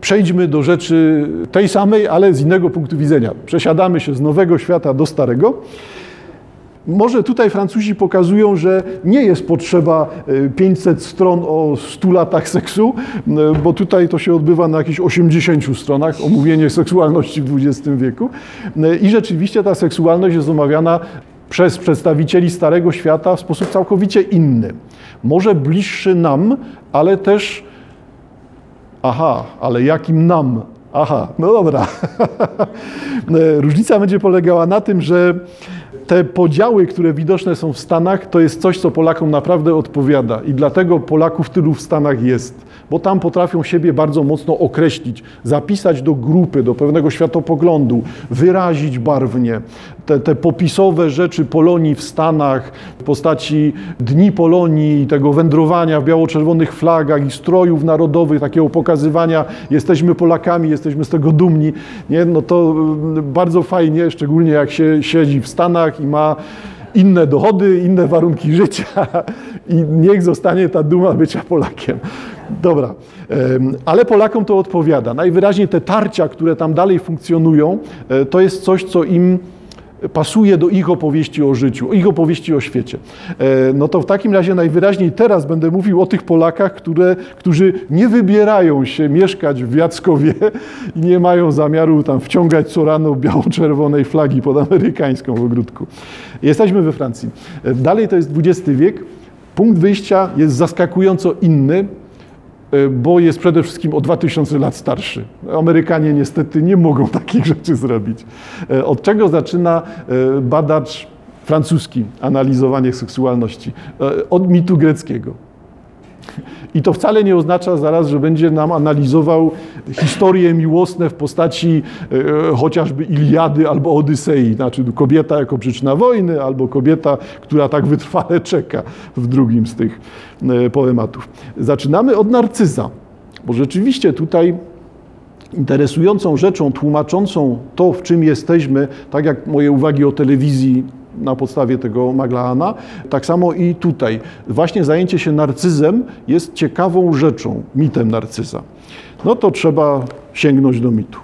Przejdźmy do rzeczy tej samej, ale z innego punktu widzenia. Przesiadamy się z nowego świata do starego. Może tutaj Francuzi pokazują, że nie jest potrzeba 500 stron o 100 latach seksu, bo tutaj to się odbywa na jakichś 80 stronach, omówienie seksualności w XX wieku. I rzeczywiście ta seksualność jest omawiana przez przedstawicieli Starego Świata w sposób całkowicie inny. Może bliższy nam, ale też. Aha, ale jakim nam? Aha, no dobra. Różnica będzie polegała na tym, że te podziały, które widoczne są w Stanach, to jest coś, co Polakom naprawdę odpowiada. I dlatego Polaków tylu w Stanach jest bo tam potrafią siebie bardzo mocno określić, zapisać do grupy, do pewnego światopoglądu, wyrazić barwnie. Te, te popisowe rzeczy Polonii w Stanach w postaci Dni Polonii, tego wędrowania w biało-czerwonych flagach i strojów narodowych, takiego pokazywania, jesteśmy Polakami, jesteśmy z tego dumni, nie? no to mm, bardzo fajnie, szczególnie jak się siedzi w Stanach i ma inne dochody, inne warunki życia i niech zostanie ta duma bycia Polakiem. Dobra, ale Polakom to odpowiada. Najwyraźniej te tarcia, które tam dalej funkcjonują, e, to jest coś, co im pasuje do ich opowieści o życiu, ich opowieści o świecie. E, no to w takim razie najwyraźniej teraz będę mówił o tych Polakach, które, którzy nie wybierają się mieszkać w Jackowie i nie mają zamiaru tam wciągać co rano biało-czerwonej flagi pod amerykańską w ogródku. Jesteśmy we Francji. E, dalej to jest XX wiek. Punkt wyjścia jest zaskakująco inny. E, bo jest przede wszystkim o 2000 lat starszy. Amerykanie niestety nie mogą takich rzeczy zrobić. E, od czego zaczyna e, badacz francuski analizowanie seksualności? Od mitu greckiego. I to wcale nie oznacza zaraz, że będzie nam analizował historie miłosne w postaci e, chociażby Iliady albo Odysei, znaczy kobieta jako przyczyna wojny, albo kobieta, która tak wytrwale czeka w drugim z tych e, poematów. Zaczynamy od narcyza, bo rzeczywiście tutaj interesującą rzeczą tłumaczącą to, w czym jesteśmy, tak jak moje uwagi o telewizji na podstawie tego Maglaana. Tak samo i tutaj. Właśnie zajęcie się narcyzem jest ciekawą rzeczą, mitem narcyza. No to trzeba sięgnąć do mitu.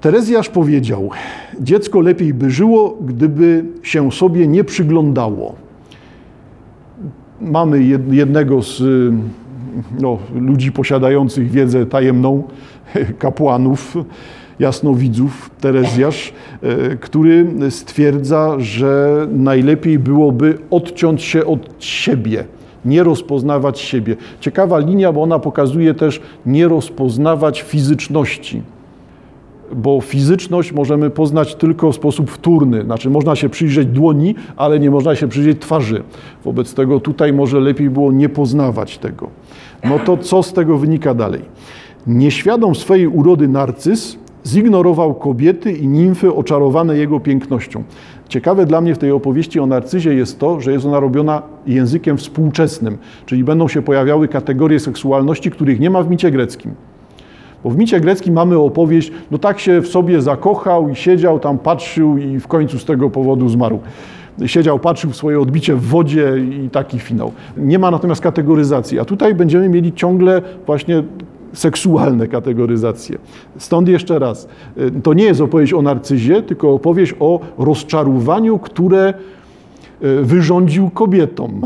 Terezjasz powiedział: Dziecko lepiej by żyło, gdyby się sobie nie przyglądało. Mamy jednego z no, ludzi posiadających wiedzę tajemną, kapłanów, jasnowidzów, Terezjasz, e, który stwierdza, że najlepiej byłoby odciąć się od siebie, nie rozpoznawać siebie. Ciekawa linia, bo ona pokazuje też nie rozpoznawać fizyczności. Bo fizyczność możemy poznać tylko w sposób wtórny, znaczy można się przyjrzeć dłoni, ale nie można się przyjrzeć twarzy. Wobec tego tutaj może lepiej było nie poznawać tego. No to co z tego wynika dalej? Nieświadom swojej urody narcyz zignorował kobiety i nimfy oczarowane jego pięknością. Ciekawe dla mnie w tej opowieści o narcyzie jest to, że jest ona robiona językiem współczesnym, czyli będą się pojawiały kategorie seksualności, których nie ma w micie greckim. Bo w micie greckim mamy opowieść, no tak się w sobie zakochał i siedział tam, patrzył i w końcu z tego powodu zmarł. Siedział, patrzył w swoje odbicie w wodzie i taki finał. Nie ma natomiast kategoryzacji, a tutaj będziemy mieli ciągle właśnie seksualne kategoryzacje. Stąd jeszcze raz, y, to nie jest opowieść o narcyzie, tylko opowieść o rozczarowaniu, które y, wyrządził kobietom.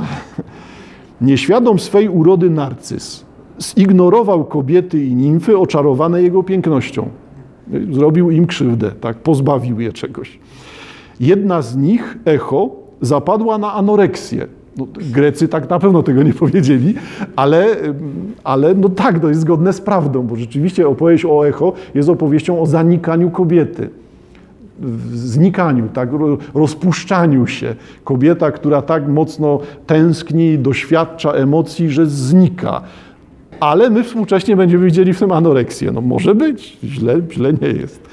Nieświadom swej urody narcyz zignorował kobiety i nimfy oczarowane jego pięknością. Zrobił im krzywdę, tak, pozbawił je czegoś. Jedna z nich, Echo, zapadła na anoreksję. No, Grecy tak na pewno tego nie powiedzieli, ale, ale no tak, to jest zgodne z prawdą, bo rzeczywiście opowieść o echo jest opowieścią o zanikaniu kobiety. Znikaniu, tak, rozpuszczaniu się. Kobieta, która tak mocno tęskni, doświadcza emocji, że znika. Ale my współcześnie będziemy widzieli w tym anoreksję. No może być, źle, źle nie jest.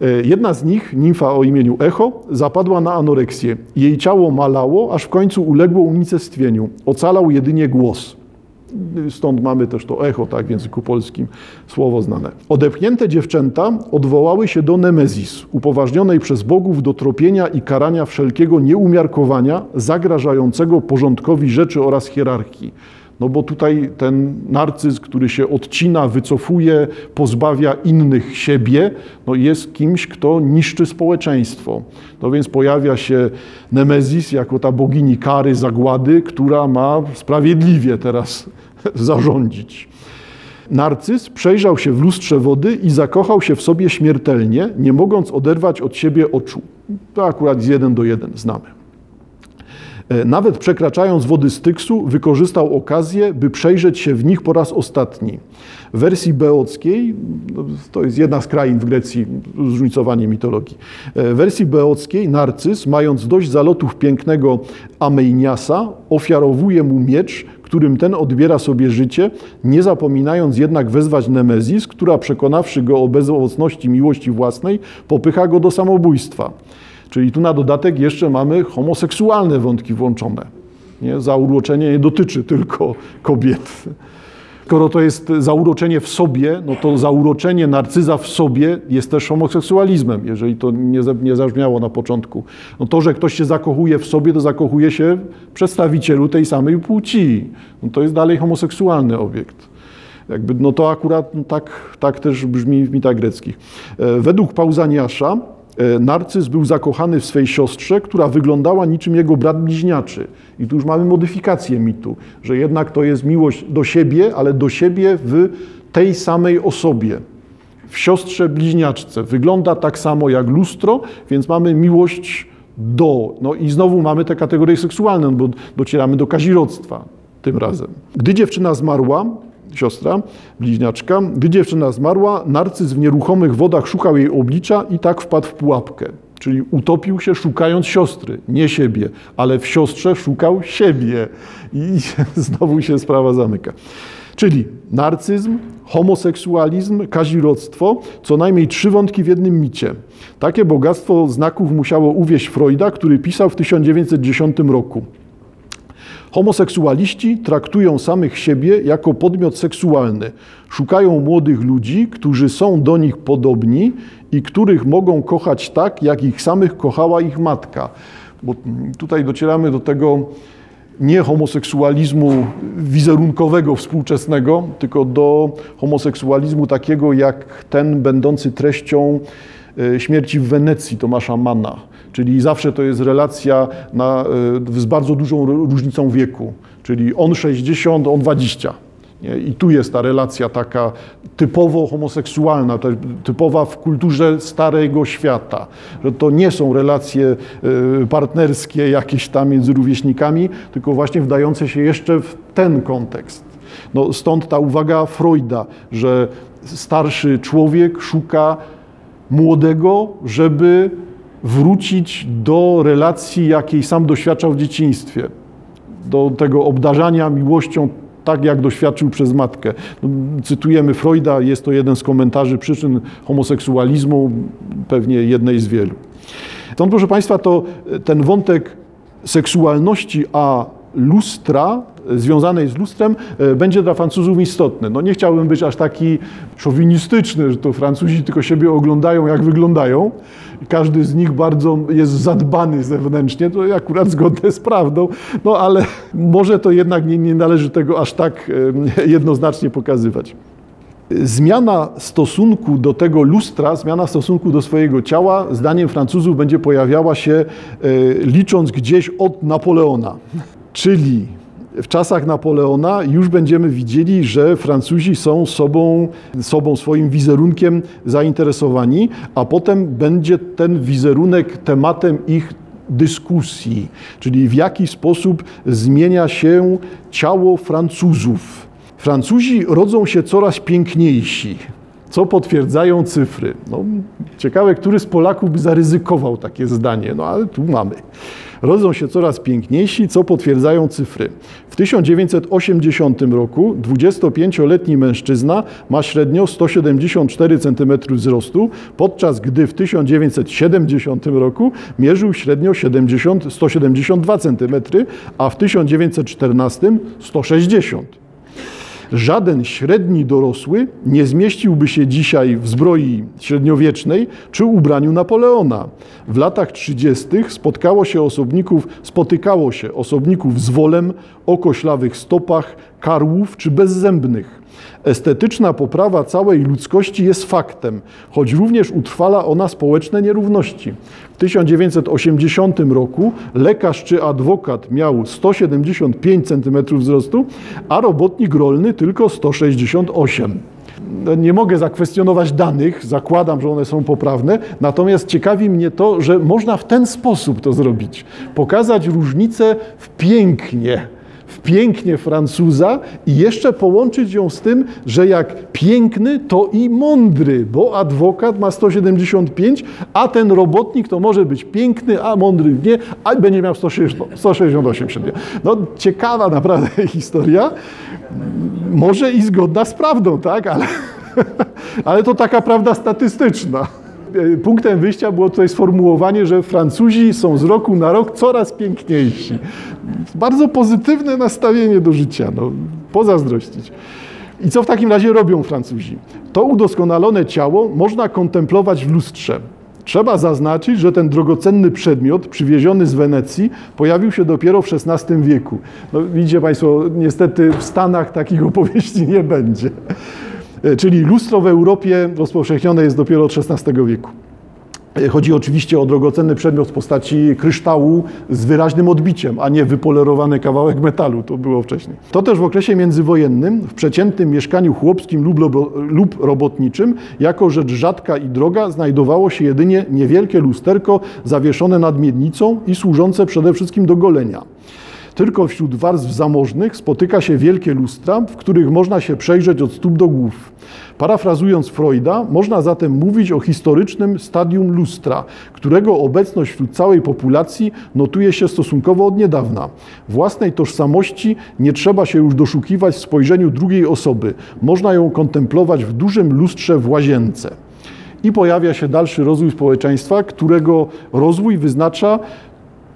E, jedna z nich, nimfa o imieniu Echo, zapadła na anoreksję. Jej ciało malało, aż w końcu uległo unicestwieniu. Ocalał jedynie głos. Stąd mamy też to echo, tak w języku polskim, słowo znane. Odepchnięte dziewczęta odwołały się do Nemezis, upoważnionej przez bogów do tropienia i karania wszelkiego nieumiarkowania zagrażającego porządkowi rzeczy oraz hierarchii. No bo tutaj ten narcyz, który się odcina, wycofuje, pozbawia innych siebie, no jest kimś, kto niszczy społeczeństwo. No więc pojawia się Nemezis jako ta bogini kary, zagłady, która ma sprawiedliwie teraz zarządzić. Narcyz przejrzał się w lustrze wody i zakochał się w sobie śmiertelnie, nie mogąc oderwać od siebie oczu. To akurat z jeden do jeden znamy. E, nawet przekraczając wody Styksu, wykorzystał okazję, by przejrzeć się w nich po raz ostatni. W wersji beockiej, no, to jest jedna z krain w Grecji, zróżnicowanie mitologii. E, w wersji beockiej Narcyz, mając dość zalotów pięknego Ameiniasa, ofiarowuje mu miecz, którym ten odbiera sobie życie, nie zapominając jednak wezwać Nemezis, która przekonawszy go o bezowocności miłości własnej, popycha go do samobójstwa. Czyli tu na dodatek jeszcze mamy homoseksualne wątki włączone. Nie? Zauroczenie nie dotyczy tylko kobiet. Skoro to jest zauroczenie w sobie, no to zauroczenie narcyza w sobie jest też homoseksualizmem, jeżeli to nie, nie zabrzmiało na początku. No to, że ktoś się zakochuje w sobie, to zakochuje się w przedstawicielu tej samej płci. No to jest dalej homoseksualny obiekt. Jakby, no to akurat no tak, tak też brzmi w mitach greckich. E, według Pauzaniasza Narcyz był zakochany w swej siostrze, która wyglądała niczym jego brat bliźniaczy. I tu już mamy modyfikację mitu, że jednak to jest miłość do siebie, ale do siebie w tej samej osobie. W siostrze bliźniaczce. Wygląda tak samo jak lustro, więc mamy miłość do. No i znowu mamy te kategorie seksualne, bo docieramy do kazirodztwa tym razem. Gdy dziewczyna zmarła, siostra, bliźniaczka. Gdy dziewczyna zmarła, narcyz w nieruchomych wodach szukał jej oblicza i tak wpadł w pułapkę. Czyli utopił się szukając siostry, nie siebie, ale w siostrze szukał siebie. I znowu się sprawa zamyka. Czyli narcyzm, homoseksualizm, kazirodztwo, co najmniej trzy wątki w jednym micie. Takie bogactwo znaków musiało uwieść Freuda, który pisał w 1910 roku. Homoseksualiści traktują samych siebie jako podmiot seksualny. Szukają młodych ludzi, którzy są do nich podobni i których mogą kochać tak, jak ich samych kochała ich matka. Bo tutaj docieramy do tego nie homoseksualizmu wizerunkowego współczesnego, tylko do homoseksualizmu takiego jak ten będący treścią e, śmierci w Wenecji Tomasza Manna Czyli zawsze to jest relacja na, e, z bardzo dużą różnicą wieku. Czyli on 60, on 20. Nie? I tu jest ta relacja taka typowo homoseksualna, typowa w kulturze starego świata. Że to nie są relacje e, partnerskie jakieś tam między rówieśnikami, tylko właśnie wdające się jeszcze w ten kontekst. No, stąd ta uwaga Freuda, że starszy człowiek szuka młodego, żeby wrócić do relacji, jakiej sam doświadczał w dzieciństwie, do tego obdarzania miłością tak, jak doświadczył przez matkę. No, cytujemy Freuda, jest to jeden z komentarzy przyczyn homoseksualizmu, pewnie jednej z wielu. Stąd, proszę Państwa, to ten wątek seksualności a lustra, związanej z lustrem, e, będzie dla Francuzów istotny. No nie chciałbym być aż taki szowinistyczny, że to Francuzi tylko siebie oglądają, jak wyglądają. Każdy z nich bardzo jest zadbany zewnętrznie, to akurat zgodne z prawdą, no ale może to jednak nie, nie należy tego aż tak e, jednoznacznie pokazywać. Zmiana stosunku do tego lustra, zmiana stosunku do swojego ciała, zdaniem Francuzów, będzie pojawiała się e, licząc gdzieś od Napoleona. Czyli w czasach Napoleona już będziemy widzieli, że Francuzi są sobą, sobą, swoim wizerunkiem zainteresowani, a potem będzie ten wizerunek tematem ich dyskusji, czyli w jaki sposób zmienia się ciało Francuzów. Francuzi rodzą się coraz piękniejsi, co potwierdzają cyfry. No, ciekawe, który z Polaków by zaryzykował takie zdanie, no ale tu mamy rodzą się coraz piękniejsi, co potwierdzają cyfry. W 1980 roku 25-letni mężczyzna ma średnio 174 cm wzrostu, podczas gdy w 1970 roku mierzył średnio 70, 172 cm, a w 1914 160 Żaden średni dorosły nie zmieściłby się dzisiaj w zbroi średniowiecznej czy ubraniu Napoleona. W latach 30. spotkało się osobników, spotykało się osobników z wolem, o koślawych stopach, karłów czy bezzębnych. Estetyczna poprawa całej ludzkości jest faktem, choć również utrwala ona społeczne nierówności. W 1980 roku lekarz czy adwokat miał 175 cm wzrostu, a robotnik rolny tylko 168 no, nie mogę zakwestionować danych, zakładam, że one są poprawne, natomiast ciekawi mnie to, że można w ten sposób to zrobić. Pokazać różnicę w pięknie w pięknie Francuza i jeszcze połączyć ją z tym, że jak piękny, to i mądry, bo adwokat ma 175, a ten robotnik to może być piękny, a mądry nie, a będzie miał 168 średnio. No ciekawa naprawdę historia, może i zgodna z prawdą, tak, ale, ale to taka prawda statystyczna. E, punktem wyjścia było tutaj sformułowanie, że Francuzi są z roku na rok coraz piękniejsi. Bardzo pozytywne nastawienie do życia, no, pozazdrościć. I co w takim razie robią Francuzi? To udoskonalone ciało można kontemplować w lustrze. Trzeba zaznaczyć, że ten drogocenny przedmiot przywieziony z Wenecji pojawił się dopiero w XVI wieku. No, widzicie Państwo, niestety w Stanach takich opowieści nie będzie. E, czyli lustro w Europie rozpowszechnione jest dopiero od XVI wieku. E, chodzi oczywiście o drogocenny przedmiot w postaci kryształu z wyraźnym odbiciem, a nie wypolerowany kawałek metalu. To było wcześniej. To też w okresie międzywojennym w przeciętnym mieszkaniu chłopskim lub robotniczym jako rzecz rzadka i droga znajdowało się jedynie niewielkie lusterko zawieszone nad miednicą i służące przede wszystkim do golenia. Tylko wśród warstw zamożnych spotyka się wielkie lustra, w których można się przejrzeć od stóp do głów. Parafrazując Freuda, można zatem mówić o historycznym stadium lustra, którego obecność wśród całej populacji notuje się stosunkowo od niedawna. Własnej tożsamości nie trzeba się już doszukiwać w spojrzeniu drugiej osoby. Można ją kontemplować w dużym lustrze w łazience. I pojawia się dalszy rozwój społeczeństwa, którego rozwój wyznacza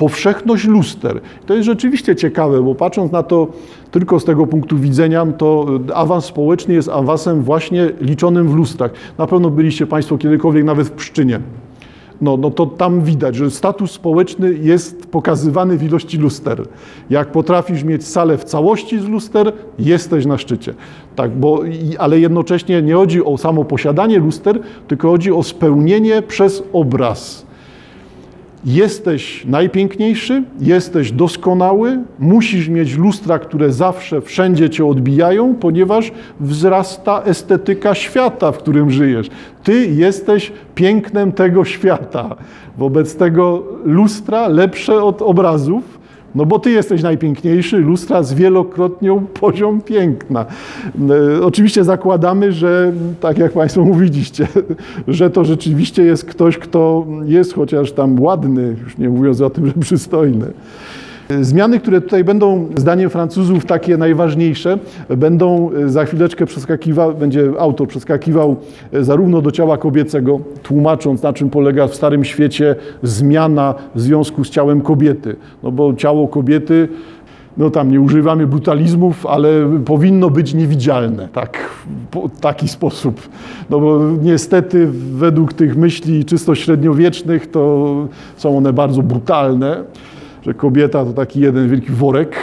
powszechność luster. To jest rzeczywiście ciekawe, bo patrząc na to tylko z tego punktu widzenia, to awans społeczny jest awansem właśnie liczonym w lustrach. Na pewno byliście Państwo kiedykolwiek nawet w Pszczynie. No, no to tam widać, że status społeczny jest pokazywany w ilości luster. Jak potrafisz mieć salę w całości z luster, jesteś na szczycie. Tak, bo, ale jednocześnie nie chodzi o samo posiadanie luster, tylko chodzi o spełnienie przez obraz. Jesteś najpiękniejszy, jesteś doskonały, musisz mieć lustra, które zawsze, wszędzie cię odbijają, ponieważ wzrasta estetyka świata, w którym żyjesz. Ty jesteś pięknem tego świata. Wobec tego lustra lepsze od obrazów no bo ty jesteś najpiękniejszy, lustra zwielokrotnią poziom piękna. E, oczywiście zakładamy, że tak jak Państwo mówiliście, że to rzeczywiście jest ktoś, kto jest chociaż tam ładny, już nie mówiąc o tym, że przystojny. Zmiany, które tutaj będą, zdaniem Francuzów, takie najważniejsze, będą e, za chwileczkę przeskakiwał, będzie autor przeskakiwał e, zarówno do ciała kobiecego, tłumacząc na czym polega w Starym Świecie zmiana w związku z ciałem kobiety. No bo ciało kobiety no tam nie używamy brutalizmów, ale powinno być niewidzialne, tak, w taki sposób. No bo niestety według tych myśli czysto średniowiecznych to są one bardzo brutalne że kobieta to taki jeden wielki worek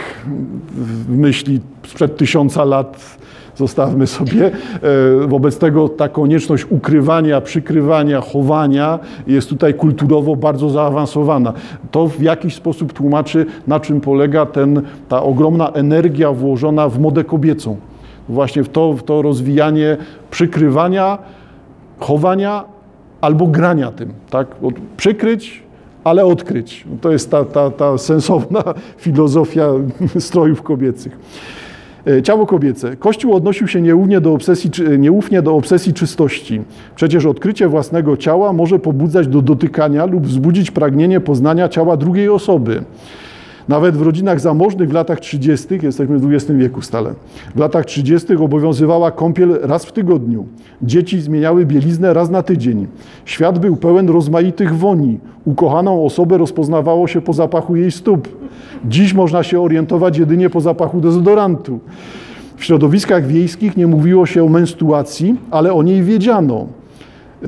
w myśli sprzed tysiąca lat zostawmy sobie. E, wobec tego ta konieczność ukrywania, przykrywania, chowania jest tutaj kulturowo bardzo zaawansowana. To w jakiś sposób tłumaczy, na czym polega ten, ta ogromna energia włożona w modę kobiecą. Właśnie w to, w to rozwijanie przykrywania, chowania albo grania tym. Tak? Przykryć, ale odkryć. To jest ta, ta, ta sensowna filozofia strojów kobiecych. E, ciało kobiece. Kościół odnosił się nieufnie do, obsesji, nieufnie do obsesji czystości. Przecież odkrycie własnego ciała może pobudzać do dotykania lub wzbudzić pragnienie poznania ciała drugiej osoby. Nawet w rodzinach zamożnych w latach 30., jesteśmy w XX wieku stale, w latach 30. obowiązywała kąpiel raz w tygodniu. Dzieci zmieniały bieliznę raz na tydzień. Świat był pełen rozmaitych woni. Ukochaną osobę rozpoznawało się po zapachu jej stóp. Dziś można się orientować jedynie po zapachu dezodorantu. W środowiskach wiejskich nie mówiło się o menstruacji, ale o niej wiedziano.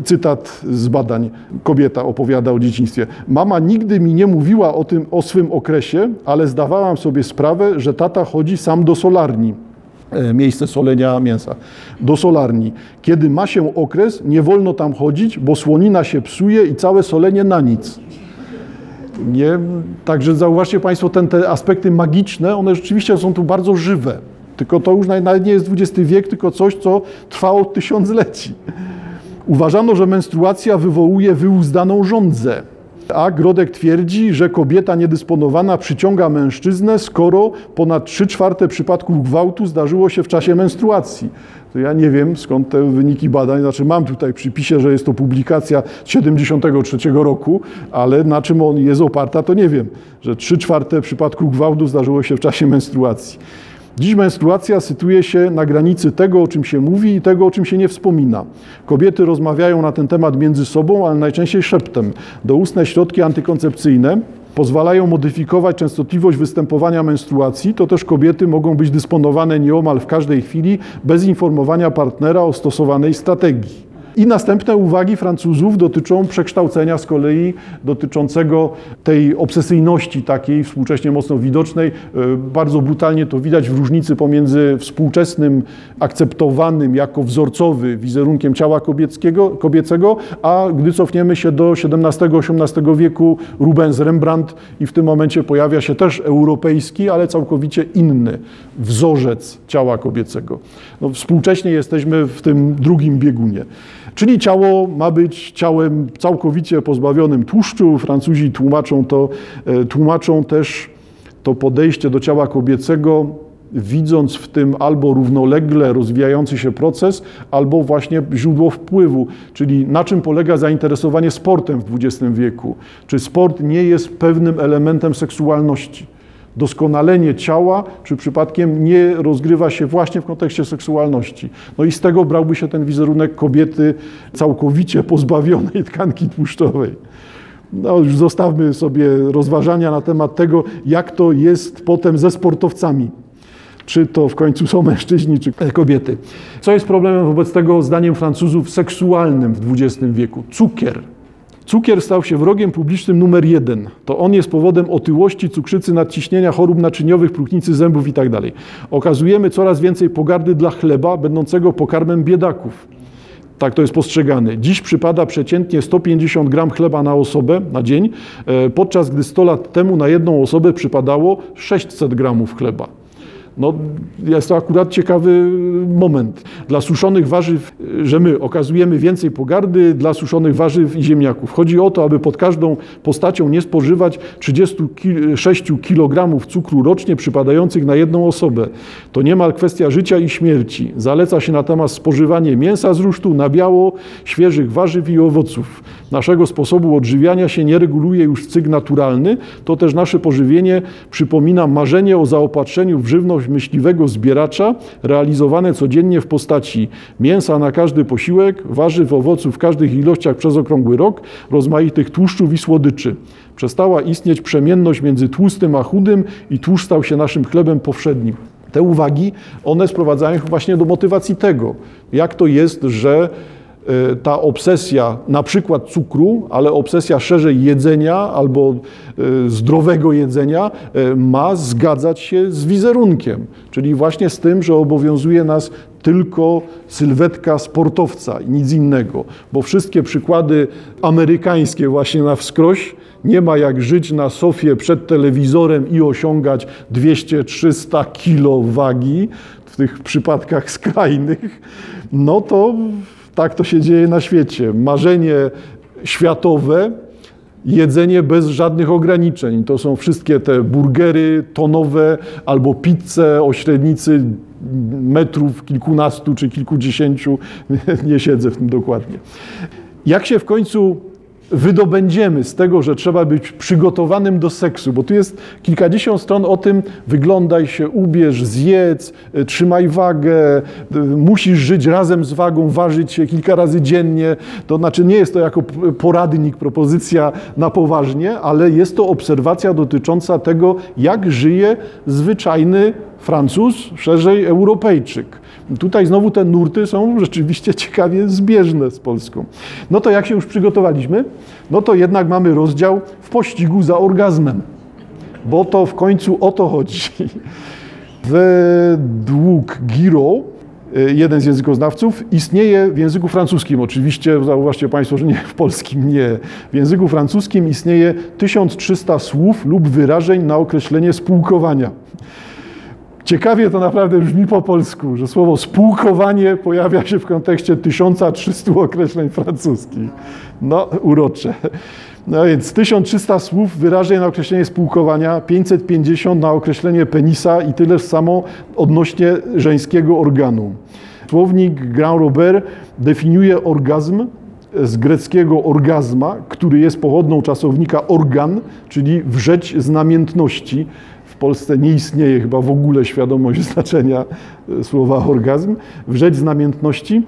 Cytat z badań. Kobieta opowiada o dzieciństwie. Mama nigdy mi nie mówiła o tym, o swym okresie, ale zdawałam sobie sprawę, że tata chodzi sam do solarni. E, miejsce solenia mięsa. Do solarni. Kiedy ma się okres, nie wolno tam chodzić, bo słonina się psuje i całe solenie na nic. Nie? Także zauważcie Państwo, ten, te aspekty magiczne, one rzeczywiście są tu bardzo żywe. Tylko to już nawet nie jest XX wiek, tylko coś, co trwało tysiącleci. Uważano, że menstruacja wywołuje wyuzdaną żądzę. A Grodek twierdzi, że kobieta niedysponowana przyciąga mężczyznę, skoro ponad 3 czwarte przypadków gwałtu zdarzyło się w czasie menstruacji. To ja nie wiem skąd te wyniki badań, znaczy mam tutaj przypisie, że jest to publikacja z 73 roku, ale na czym on jest oparta, to nie wiem, że 3 czwarte przypadków gwałtu zdarzyło się w czasie menstruacji. Dziś menstruacja sytuje się na granicy tego, o czym się mówi i tego, o czym się nie wspomina. Kobiety rozmawiają na ten temat między sobą, ale najczęściej szeptem. Doustne środki antykoncepcyjne pozwalają modyfikować częstotliwość występowania menstruacji, to też kobiety mogą być dysponowane nieomal w każdej chwili bez informowania partnera o stosowanej strategii. I następne uwagi Francuzów dotyczą przekształcenia z kolei dotyczącego tej obsesyjności takiej współcześnie mocno widocznej. E, bardzo brutalnie to widać w różnicy pomiędzy współczesnym, akceptowanym jako wzorcowy wizerunkiem ciała kobiecego, a gdy cofniemy się do XVII-XVIII wieku, Rubens, Rembrandt i w tym momencie pojawia się też europejski, ale całkowicie inny wzorzec ciała kobiecego. No, współcześnie jesteśmy w tym drugim biegunie. Czyli ciało ma być ciałem całkowicie pozbawionym tłuszczu. Francuzi tłumaczą to, e, tłumaczą też to podejście do ciała kobiecego, widząc w tym albo równolegle rozwijający się proces, albo właśnie źródło wpływu, czyli na czym polega zainteresowanie sportem w XX wieku. Czy sport nie jest pewnym elementem seksualności? Doskonalenie ciała, czy przypadkiem nie rozgrywa się właśnie w kontekście seksualności. No i z tego brałby się ten wizerunek kobiety całkowicie pozbawionej tkanki tłuszczowej. No już zostawmy sobie rozważania na temat tego, jak to jest potem ze sportowcami. Czy to w końcu są mężczyźni, czy kobiety. Co jest problemem wobec tego, zdaniem Francuzów, seksualnym w XX wieku? Cukier. Cukier stał się wrogiem publicznym numer jeden. To on jest powodem otyłości, cukrzycy, nadciśnienia, chorób naczyniowych, próchnicy zębów itd. Tak Okazujemy coraz więcej pogardy dla chleba, będącego pokarmem biedaków. Tak to jest postrzegane. Dziś przypada przeciętnie 150 gram chleba na osobę na dzień, e, podczas gdy 100 lat temu na jedną osobę przypadało 600 gramów chleba. No, jest to akurat ciekawy moment. Dla suszonych warzyw, że my okazujemy więcej pogardy dla suszonych warzyw i ziemniaków. Chodzi o to, aby pod każdą postacią nie spożywać 36 kg cukru rocznie przypadających na jedną osobę. To niemal kwestia życia i śmierci. Zaleca się natomiast spożywanie mięsa z rusztu, nabiało, świeżych warzyw i owoców. Naszego sposobu odżywiania się nie reguluje już cykl naturalny, to też nasze pożywienie przypomina marzenie o zaopatrzeniu w żywność myśliwego zbieracza realizowane codziennie w postaci mięsa na każdy posiłek, warzyw, owoców w każdych ilościach przez okrągły rok, rozmaitych tłuszczów i słodyczy. Przestała istnieć przemienność między tłustym a chudym i tłuszcz stał się naszym chlebem powszednim. Te uwagi, one sprowadzają właśnie do motywacji tego, jak to jest, że ta obsesja na przykład cukru, ale obsesja szerzej jedzenia albo e, zdrowego jedzenia e, ma zgadzać się z wizerunkiem, czyli właśnie z tym, że obowiązuje nas tylko sylwetka sportowca i nic innego, bo wszystkie przykłady amerykańskie właśnie na wskroś nie ma jak żyć na sofie przed telewizorem i osiągać 200-300 kilo wagi w tych przypadkach skrajnych, no to tak to się dzieje na świecie. Marzenie światowe, jedzenie bez żadnych ograniczeń. To są wszystkie te burgery tonowe albo pizze o średnicy metrów kilkunastu czy kilkudziesięciu. Nie siedzę w tym dokładnie. Jak się w końcu wydobędziemy z tego, że trzeba być przygotowanym do seksu, bo tu jest kilkadziesiąt stron o tym, wyglądaj się, ubierz, zjedz, e, trzymaj wagę, e, musisz żyć razem z wagą, ważyć się kilka razy dziennie. To znaczy nie jest to jako poradnik, propozycja na poważnie, ale jest to obserwacja dotycząca tego, jak żyje zwyczajny Francuz, szerzej Europejczyk. Tutaj znowu te nurty są rzeczywiście ciekawie zbieżne z Polską. No to jak się już przygotowaliśmy, no to jednak mamy rozdział w pościgu za orgazmem, bo to w końcu o to chodzi. Według Giro, jeden z językoznawców, istnieje w języku francuskim, oczywiście zauważcie Państwo, że nie w polskim, nie. W języku francuskim istnieje 1300 słów lub wyrażeń na określenie spółkowania. Ciekawie to naprawdę brzmi po polsku, że słowo spółkowanie pojawia się w kontekście 1300 określeń francuskich. No, urocze. No więc 1300 słów wyrażeń na określenie spółkowania, 550 na określenie penisa i tyle samo odnośnie żeńskiego organu. Słownik Grand Robert definiuje orgazm z greckiego orgazma, który jest pochodną czasownika organ, czyli wrzeć znamiętności. W Polsce nie istnieje chyba w ogóle świadomość znaczenia słowa orgazm. Wrzeć znamiętności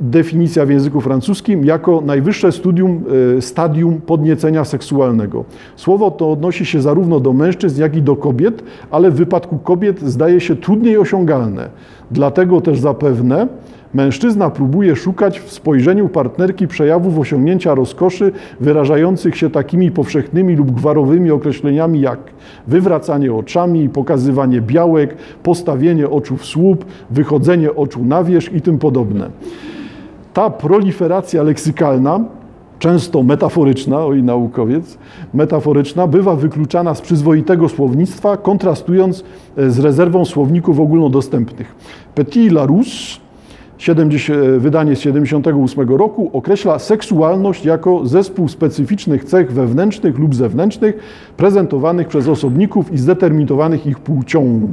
definicja w języku francuskim jako najwyższe studium, stadium podniecenia seksualnego. Słowo to odnosi się zarówno do mężczyzn, jak i do kobiet, ale w wypadku kobiet zdaje się trudniej osiągalne. Dlatego też zapewne mężczyzna próbuje szukać w spojrzeniu partnerki przejawów osiągnięcia rozkoszy wyrażających się takimi powszechnymi lub gwarowymi określeniami jak wywracanie oczami, pokazywanie białek, postawienie oczu w słup, wychodzenie oczu na wierzch i tym podobne. Ta proliferacja leksykalna, często metaforyczna, oj naukowiec, metaforyczna, bywa wykluczana z przyzwoitego słownictwa, kontrastując z rezerwą słowników ogólnodostępnych. Petit Larousse, 70, wydanie z 78 roku, określa seksualność jako zespół specyficznych cech wewnętrznych lub zewnętrznych prezentowanych przez osobników i zdeterminowanych ich płcią.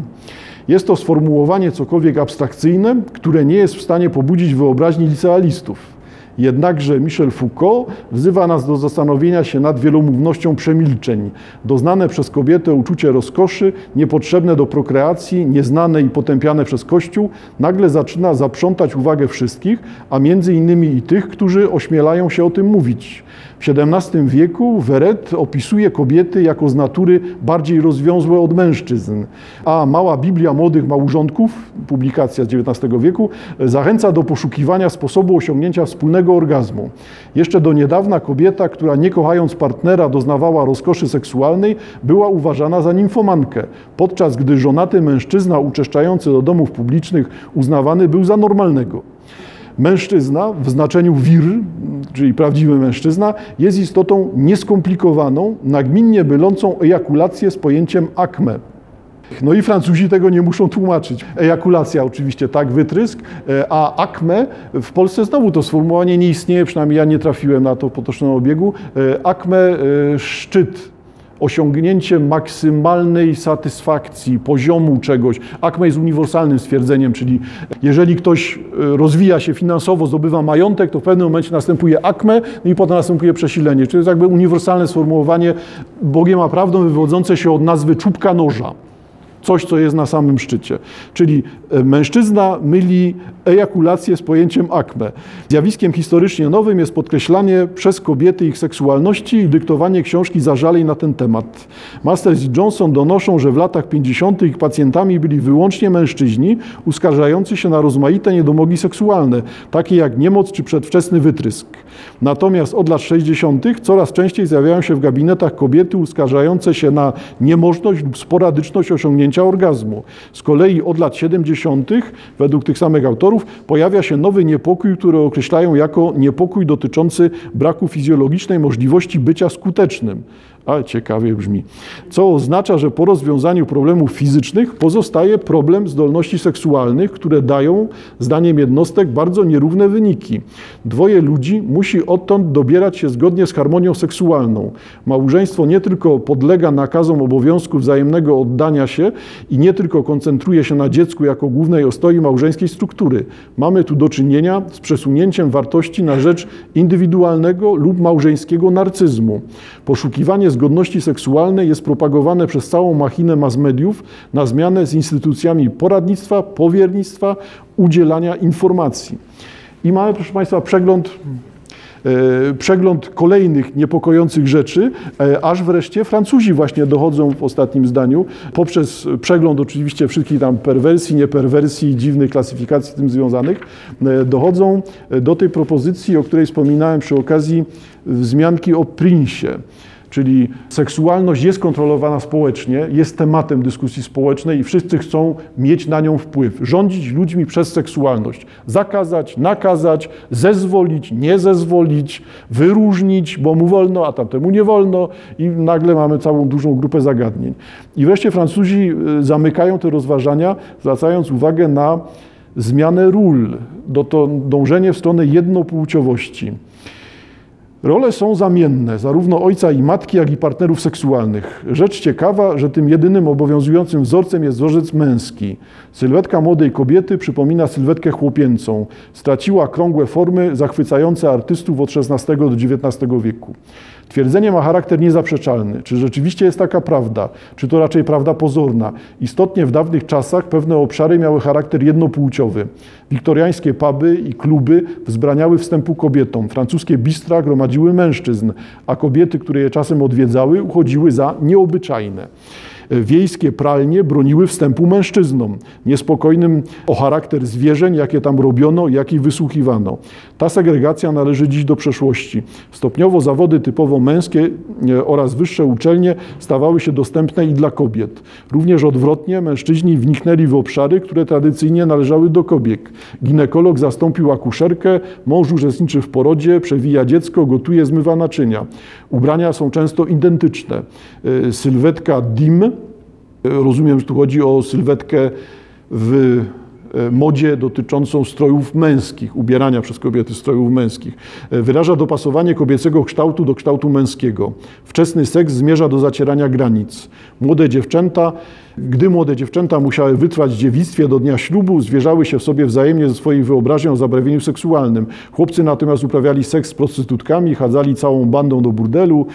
Jest to sformułowanie cokolwiek abstrakcyjne, które nie jest w stanie pobudzić wyobraźni licealistów. Jednakże Michel Foucault wzywa nas do zastanowienia się nad wielomównością przemilczeń. Doznane przez kobietę uczucie rozkoszy, niepotrzebne do prokreacji, nieznane i potępiane przez Kościół, nagle zaczyna zaprzątać uwagę wszystkich, a między innymi i tych, którzy ośmielają się o tym mówić. W XVII wieku Weret opisuje kobiety jako z natury bardziej rozwiązłe od mężczyzn, a Mała Biblia Młodych Małżonków, publikacja z XIX wieku, zachęca do poszukiwania sposobu osiągnięcia wspólnego orgazmu. Jeszcze do niedawna kobieta, która nie kochając partnera doznawała rozkoszy seksualnej, była uważana za nimfomankę, podczas gdy żonaty mężczyzna uczeszczający do domów publicznych uznawany był za normalnego. Mężczyzna w znaczeniu wir, czyli prawdziwy mężczyzna, jest istotą nieskomplikowaną, nagminnie mylącą ejakulację z pojęciem akme. No i Francuzi tego nie muszą tłumaczyć. Ejakulacja oczywiście, tak, wytrysk, a akme, w Polsce znowu to sformułowanie nie istnieje, przynajmniej ja nie trafiłem na to w potocznym obiegu. Akme, szczyt osiągnięcie maksymalnej satysfakcji, poziomu czegoś. Akme jest uniwersalnym stwierdzeniem, czyli jeżeli ktoś e, rozwija się finansowo, zdobywa majątek, to w pewnym momencie następuje akme no i potem następuje przesilenie. Czyli to jest jakby uniwersalne sformułowanie Bogiem a prawdą wywodzące się od nazwy czubka noża coś, co jest na samym szczycie. Czyli e, mężczyzna myli ejakulację z pojęciem akme. Zjawiskiem historycznie nowym jest podkreślanie przez kobiety ich seksualności i dyktowanie książki zażaleń na ten temat. Masters i Johnson donoszą, że w latach 50. ich pacjentami byli wyłącznie mężczyźni uskarżający się na rozmaite niedomogi seksualne, takie jak niemoc czy przedwczesny wytrysk. Natomiast od lat 60. coraz częściej zjawiają się w gabinetach kobiety uskarżające się na niemożność lub sporadyczność osiągnięcia orgazmu. Z kolei od lat 70. według tych samych autorów pojawia się nowy niepokój, który określają jako niepokój dotyczący braku fizjologicznej możliwości bycia skutecznym ale ciekawie brzmi. Co oznacza, że po rozwiązaniu problemów fizycznych pozostaje problem zdolności seksualnych, które dają, zdaniem jednostek, bardzo nierówne wyniki. Dwoje ludzi musi odtąd dobierać się zgodnie z harmonią seksualną. Małżeństwo nie tylko podlega nakazom obowiązku wzajemnego oddania się i nie tylko koncentruje się na dziecku jako głównej ostoi małżeńskiej struktury. Mamy tu do czynienia z przesunięciem wartości na rzecz indywidualnego lub małżeńskiego narcyzmu. Poszukiwanie zgodności seksualnej jest propagowane przez całą machinę mass mediów na zmianę z instytucjami poradnictwa, powiernictwa, udzielania informacji. I mamy, proszę Państwa, przegląd e, przegląd kolejnych niepokojących rzeczy, e, aż wreszcie Francuzi właśnie dochodzą w ostatnim zdaniu, poprzez przegląd oczywiście wszystkich tam perwersji, nieperwersji, dziwnych klasyfikacji z tym związanych, e, dochodzą do tej propozycji, o której wspominałem przy okazji wzmianki o Prinsie. Czyli seksualność jest kontrolowana społecznie, jest tematem dyskusji społecznej i wszyscy chcą mieć na nią wpływ. Rządzić ludźmi przez seksualność. Zakazać, nakazać, zezwolić, nie zezwolić, wyróżnić, bo mu wolno, a tamtemu nie wolno i nagle mamy całą dużą grupę zagadnień. I wreszcie Francuzi y, zamykają te rozważania, zwracając uwagę na zmianę ról, do to dążenie w stronę jednopłciowości. Role są zamienne, zarówno ojca i matki, jak i partnerów seksualnych. Rzecz ciekawa, że tym jedynym obowiązującym wzorcem jest wzorzec męski. Sylwetka młodej kobiety przypomina sylwetkę chłopięcą. Straciła krągłe formy zachwycające artystów od XVI do XIX wieku. Twierdzenie ma charakter niezaprzeczalny. Czy rzeczywiście jest taka prawda? Czy to raczej prawda pozorna? Istotnie w dawnych czasach pewne obszary miały charakter jednopłciowy. Wiktoriańskie puby i kluby wzbraniały wstępu kobietom. Francuskie bistra gromadziły mężczyzn, a kobiety, które je czasem odwiedzały, uchodziły za nieobyczajne wiejskie pralnie broniły wstępu mężczyznom, niespokojnym o charakter zwierzeń, jakie tam robiono, jakich wysłuchiwano. Ta segregacja należy dziś do przeszłości. Stopniowo zawody typowo męskie e, oraz wyższe uczelnie stawały się dostępne i dla kobiet. Również odwrotnie mężczyźni wniknęli w obszary, które tradycyjnie należały do kobiet. Ginekolog zastąpił akuszerkę, mąż uczestniczy w porodzie, przewija dziecko, gotuje, zmywa naczynia. Ubrania są często identyczne. E, sylwetka dim Rozumiem, że tu chodzi o sylwetkę w e, modzie dotyczącą strojów męskich, ubierania przez kobiety strojów męskich. E, wyraża dopasowanie kobiecego kształtu do kształtu męskiego. Wczesny seks zmierza do zacierania granic. Młode dziewczęta gdy młode dziewczęta musiały wytrwać w dziewictwie do dnia ślubu, zwierzały się w sobie wzajemnie ze swoich wyobrażeń o zabrawieniu seksualnym. Chłopcy natomiast uprawiali seks z prostytutkami, chadzali całą bandą do burdelu,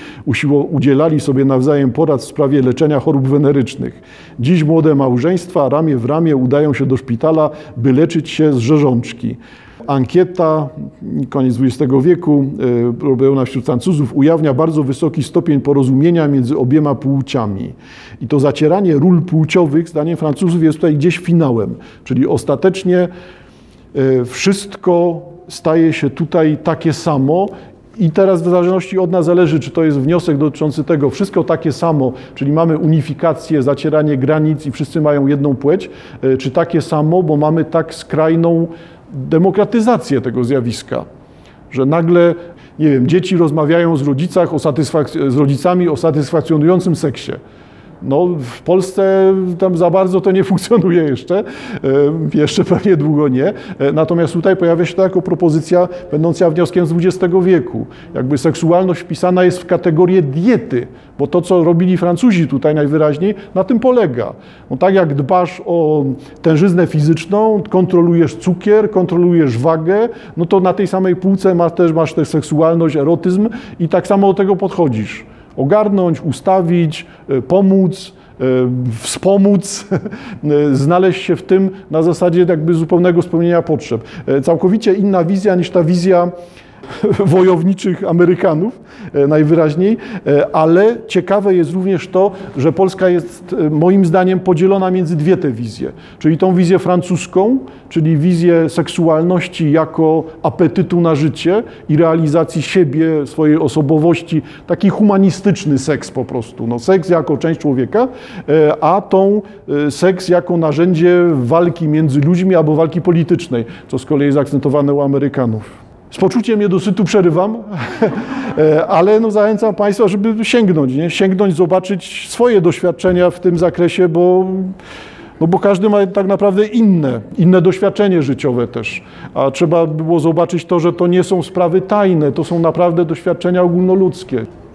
udzielali sobie nawzajem porad w sprawie leczenia chorób wenerycznych. Dziś młode małżeństwa ramię w ramię udają się do szpitala, by leczyć się z rzeżączki. Ankieta, koniec XX wieku, e, robiona wśród Francuzów, ujawnia bardzo wysoki stopień porozumienia między obiema płciami. I to zacieranie ról płciowych, zdaniem Francuzów, jest tutaj gdzieś finałem. Czyli ostatecznie e, wszystko staje się tutaj takie samo i teraz w zależności od nas zależy, czy to jest wniosek dotyczący tego, wszystko takie samo, czyli mamy unifikację, zacieranie granic i wszyscy mają jedną płeć, e, czy takie samo, bo mamy tak skrajną demokratyzację tego zjawiska, że nagle, nie wiem, dzieci rozmawiają z, rodzicach o z rodzicami o satysfakcjonującym seksie. No, w Polsce tam za bardzo to nie funkcjonuje jeszcze, e, jeszcze pewnie długo nie. E, natomiast tutaj pojawia się to jako propozycja będąca wnioskiem z XX wieku. Jakby seksualność wpisana jest w kategorię diety, bo to, co robili Francuzi tutaj najwyraźniej, na tym polega. No, tak jak dbasz o tężyznę fizyczną, kontrolujesz cukier, kontrolujesz wagę, no to na tej samej półce masz też, masz też seksualność, erotyzm i tak samo do tego podchodzisz ogarnąć, ustawić, e, pomóc, e, wspomóc, e, znaleźć się w tym na zasadzie jakby zupełnego spełnienia potrzeb. Całkowicie inna wizja niż ta wizja wojowniczych Amerykanów e, najwyraźniej, e, ale ciekawe jest również to, że Polska jest e, moim zdaniem podzielona między dwie te wizje, czyli tą wizję francuską, czyli wizję seksualności jako apetytu na życie i realizacji siebie, swojej osobowości, taki humanistyczny seks po prostu, no, seks jako część człowieka, a tą seks jako narzędzie walki między ludźmi albo walki politycznej, co z kolei jest akcentowane u Amerykanów. Z poczuciem niedosytu przerywam, e, ale no zachęcam Państwa, żeby sięgnąć, nie? sięgnąć, zobaczyć swoje doświadczenia w tym zakresie, bo, no bo każdy ma tak naprawdę inne, inne doświadczenie życiowe też. A trzeba było zobaczyć to, że to nie są sprawy tajne, to są naprawdę doświadczenia ogólnoludzkie.